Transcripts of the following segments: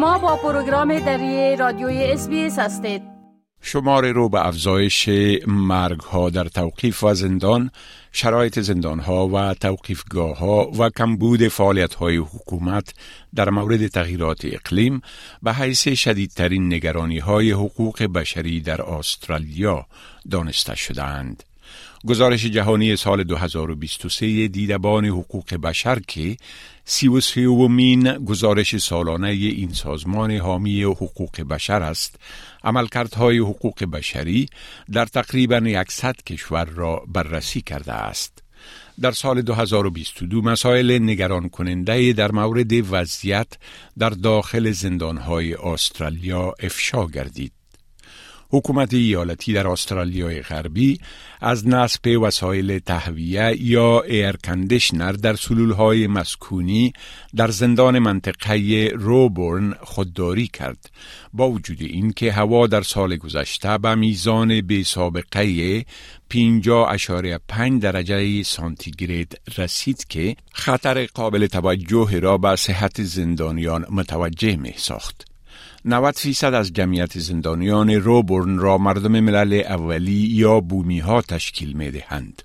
شما با پروگرام دری رادیوی اس هستید شماره رو به افزایش مرگ ها در توقیف و زندان شرایط زندان ها و توقیفگاه ها و کمبود فعالیت های حکومت در مورد تغییرات اقلیم به حیث شدیدترین نگرانی های حقوق بشری در استرالیا دانسته شدند. گزارش جهانی سال 2023 دیدبان حقوق بشر که سی و گزارش سالانه این سازمان حامی حقوق بشر است عملکردهای حقوق بشری در تقریبا 100 کشور را بررسی کرده است. در سال 2022 مسائل نگران کننده در مورد وضعیت در داخل زندانهای استرالیا افشا گردید. حکومت ایالتی در استرالیای غربی از نصب وسایل تهویه یا ایر کندشنر در های مسکونی در زندان منطقه روبورن خودداری کرد با وجود اینکه هوا در سال گذشته به میزان به سابقه 50.5 درجه سانتیگراد رسید که خطر قابل توجه را به صحت زندانیان متوجه می ساخت. 90 فیصد از جمعیت زندانیان روبورن را مردم ملل اولی یا بومی ها تشکیل می دهند.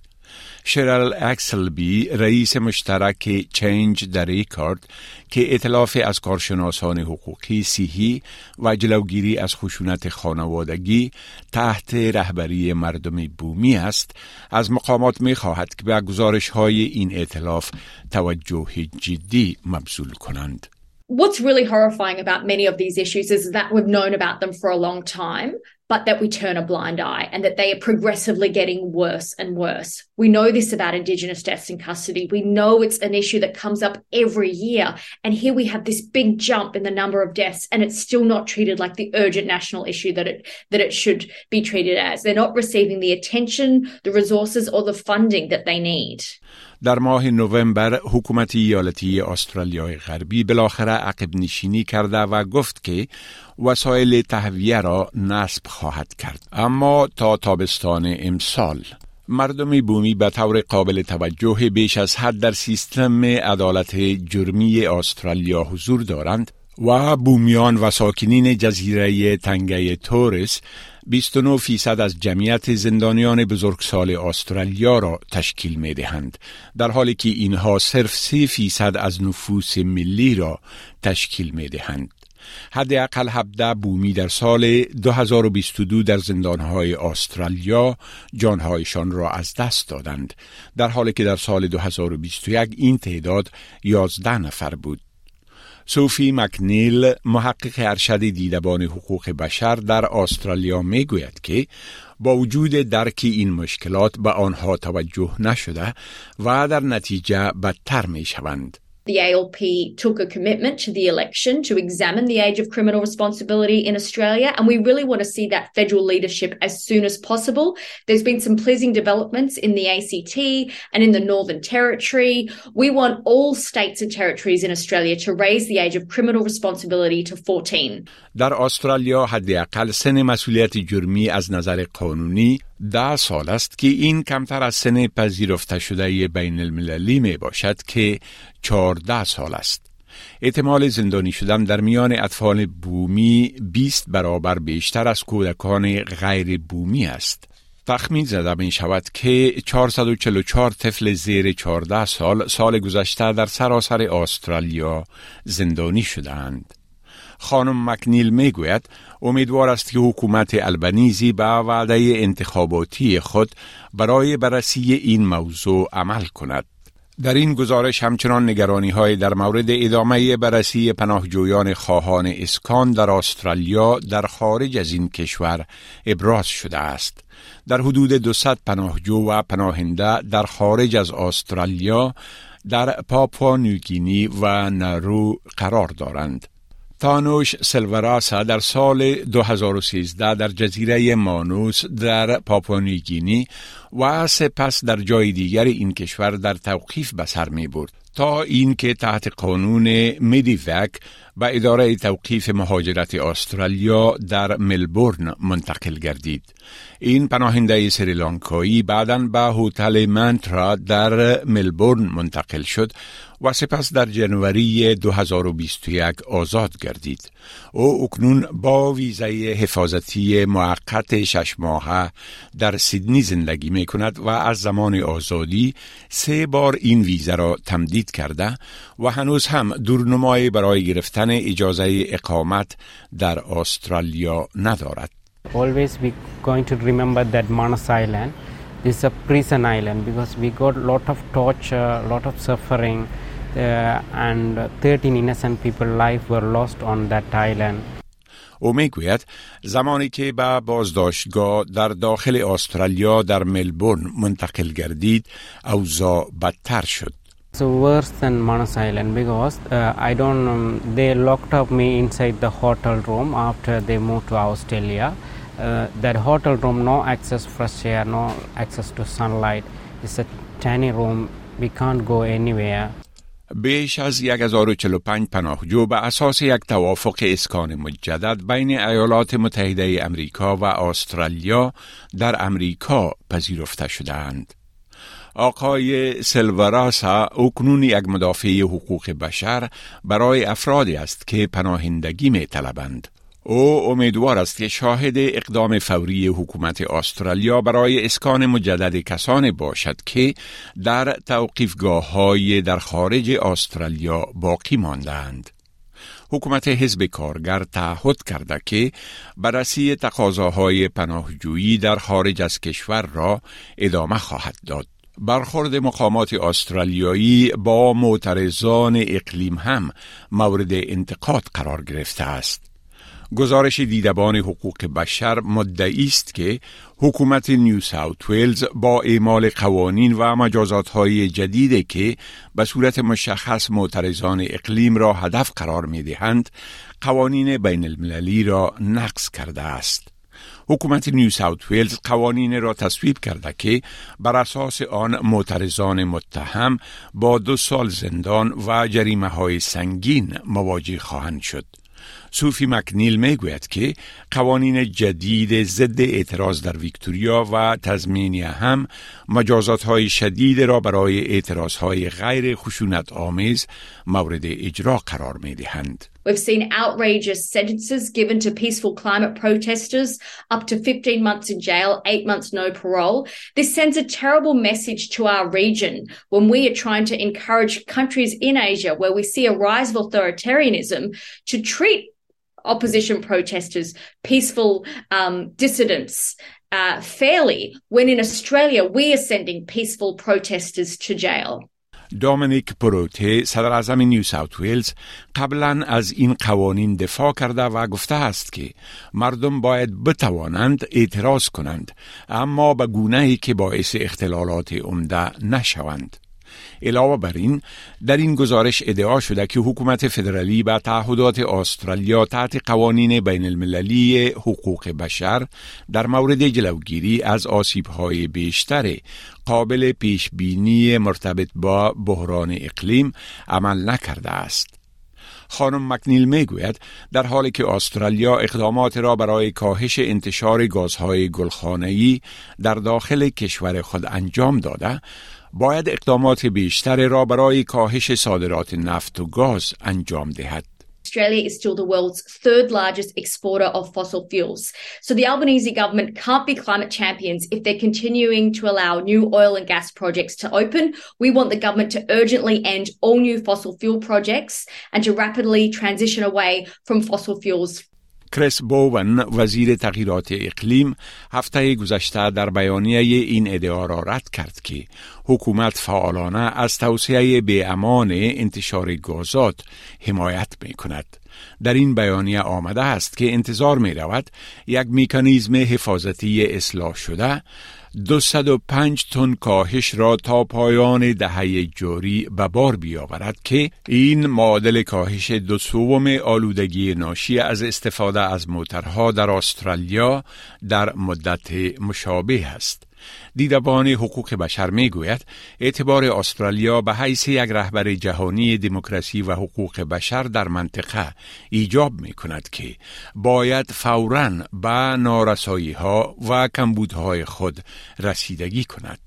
شرل اکسلبی رئیس مشترک Change the Record که ائتلاف از کارشناسان حقوقی صحی و جلوگیری از خشونت خانوادگی تحت رهبری مردم بومی است از مقامات می خواهد که به گزارش های این ائتلاف توجه جدی مبذول کنند. What's really horrifying about many of these issues is that we've known about them for a long time, but that we turn a blind eye and that they are progressively getting worse and worse. We know this about Indigenous deaths in custody. We know it's an issue that comes up every year. And here we have this big jump in the number of deaths and it's still not treated like the urgent national issue that it, that it should be treated as. They're not receiving the attention, the resources or the funding that they need. در ماه نوامبر حکومت ایالتی استرالیای غربی بالاخره عقب نشینی کرده و گفت که وسایل تهویه را نصب خواهد کرد اما تا تابستان امسال مردم بومی به طور قابل توجه بیش از حد در سیستم عدالت جرمی استرالیا حضور دارند و بومیان و ساکنین جزیره تنگه تورس 29 فیصد از جمعیت زندانیان بزرگسال استرالیا را تشکیل می دهند در حالی که اینها صرف 3 فیصد از نفوس ملی را تشکیل می دهند حداقل 17 بومی در سال 2022 در زندانهای استرالیا جانهایشان را از دست دادند در حالی که در سال 2021 این تعداد 11 نفر بود سوفی مکنیل محقق ارشد دیدبان حقوق بشر در استرالیا می گوید که با وجود درک این مشکلات به آنها توجه نشده و در نتیجه بدتر می شوند. The ALP took a commitment to the election to examine the age of criminal responsibility in Australia, and we really want to see that federal leadership as soon as possible. There's been some pleasing developments in the ACT and in the Northern Territory. We want all states and territories in Australia to raise the age of criminal responsibility to 14. در استرالیا حداقل سن مسئولیت جرمی از نظر قانونی ده سال است که این کمتر از سن پذیرفته شده بین المللی می باشد که چهارده سال است. احتمال زندانی شدن در میان اطفال بومی 20 برابر بیشتر از کودکان غیر بومی است. تخمین زده می شود که 444 طفل زیر 14 سال سال گذشته در سراسر استرالیا زندانی شدند. خانم مکنیل می گوید امیدوار است که حکومت البنیزی به وعده انتخاباتی خود برای بررسی این موضوع عمل کند. در این گزارش همچنان نگرانی های در مورد ادامه بررسی پناهجویان خواهان اسکان در استرالیا در خارج از این کشور ابراز شده است. در حدود 200 پناهجو و پناهنده در خارج از استرالیا در پاپوا نیوگینی و نارو قرار دارند. تانوش سلوراسا در سال 2013 در جزیره مانوس در پاپونیگینی و سپس در جای دیگر این کشور در توقیف به سر می برد تا اینکه تحت قانون میدیوک و اداره توقیف مهاجرت استرالیا در ملبورن منتقل گردید. این پناهنده سریلانکایی بعدا به هتل منترا در ملبورن منتقل شد و سپس در جنوری 2021 آزاد گردید. او اکنون با ویزای حفاظتی موقت شش ماهه در سیدنی زندگی می کند و از زمان آزادی سه بار این ویزا را تمدید کرده و هنوز هم دورنمای برای گرفتن اجازه اقامت در استرالیا ندارد. Always we going to remember that Manus Island is a prison island because we got lot of torture, lot of suffering uh, and 13 innocent people life were lost on that island. او میگوید زمانی که به بازداشتگاه در داخل استرالیا در ملبورن منتقل گردید اوضاع بدتر شد So worse than Manus Island because uh, I don't. Um, they locked up me inside the hotel room after they moved to Australia. Uh, that hotel room, no access fresh air, no access to sunlight. It's a tiny room. We can't go anywhere. بیش از 1045 پناهجو به اساس یک توافق اسکان مجدد بین ایالات متحده امریکا و استرالیا در امریکا پذیرفته شدند. آقای سلوراسا اکنون یک مدافع حقوق بشر برای افرادی است که پناهندگی می طلبند. او امیدوار است که شاهد اقدام فوری حکومت استرالیا برای اسکان مجدد کسانی باشد که در توقیفگاه های در خارج استرالیا باقی ماندند. حکومت حزب کارگر تعهد کرده که بررسی تقاضاهای پناهجویی در خارج از کشور را ادامه خواهد داد. برخورد مقامات استرالیایی با معترضان اقلیم هم مورد انتقاد قرار گرفته است. گزارش دیدبان حقوق بشر مدعی است که حکومت نیو ساوت ویلز با اعمال قوانین و مجازات های جدید که به صورت مشخص معترضان اقلیم را هدف قرار می دهند قوانین بین المللی را نقض کرده است. حکومت نیو ساوت ویلز قوانین را تصویب کرده که بر اساس آن معترضان متهم با دو سال زندان و جریمه های سنگین مواجه خواهند شد. صوفی مکنیل می‌گوید که قوانین جدید ضد اعتراض در ویکتوریا و تزمینیه هم مجازات های شدید را برای اعتراض های غیر خشونت آمیز مورد اجرا قرار می دهند. We've seen outrageous sentences given to peaceful climate protesters, up to 15 months in jail, eight months no parole. This sends a terrible message to our region when we are trying to encourage countries in Asia where we see a rise of authoritarianism to treat opposition protesters, peaceful um, dissidents, uh, fairly, when in Australia we are sending peaceful protesters to jail. دامینیک پروته صدر اعظم نیو ساوت ویلز قبلا از این قوانین دفاع کرده و گفته است که مردم باید بتوانند اعتراض کنند اما به گونه که باعث اختلالات عمده نشوند. علاوه بر این در این گزارش ادعا شده که حکومت فدرالی به تعهدات استرالیا تحت قوانین بین المللی حقوق بشر در مورد جلوگیری از های بیشتر قابل پیش بینی مرتبط با بحران اقلیم عمل نکرده است. خانم مکنیل می‌گوید در حالی که استرالیا اقدامات را برای کاهش انتشار گازهای گلخانه‌ای در داخل کشور خود انجام داده باید اقدامات بیشتر را برای کاهش صادرات نفت و گاز انجام دهد. Australia is still the world's third largest exporter of fossil fuels. So the Albanese government can't be climate champions if they're continuing to allow new oil and gas projects to open. We want the government to urgently end all new fossil fuel projects and to rapidly transition away from fossil fuels کریس بوون وزیر تغییرات اقلیم هفته گذشته در بیانیه این ادعا را رد کرد که حکومت فعالانه از توسعه به امان انتشار گازات حمایت می کند. در این بیانیه آمده است که انتظار می رود یک میکانیزم حفاظتی اصلاح شده 205 تن کاهش را تا پایان دهه جاری به بار بیاورد که این معادل کاهش دو سوم آلودگی ناشی از استفاده از موترها در استرالیا در مدت مشابه است. دیدبان حقوق بشر می گوید اعتبار استرالیا به حیث یک رهبر جهانی دموکراسی و حقوق بشر در منطقه ایجاب می کند که باید فوراً به نارسایی ها و کمبودهای خود رسیدگی کند.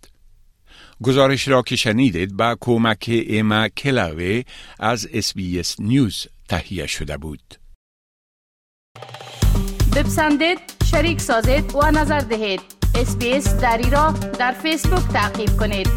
گزارش را که شنیدید با کمک ایما کلاوه از SBS News تهیه شده بود. بپسندید، شریک سازید و نظر دهید. اسپیس دری را در فیسبوک تعقیب کنید.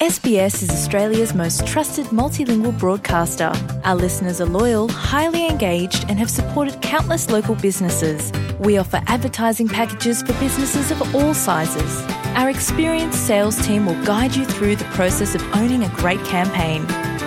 SBS is Australia's most trusted multilingual broadcaster. Our listeners are loyal, highly engaged, and have supported countless local businesses. We offer advertising packages for businesses of all sizes. Our experienced sales team will guide you through the process of owning a great campaign.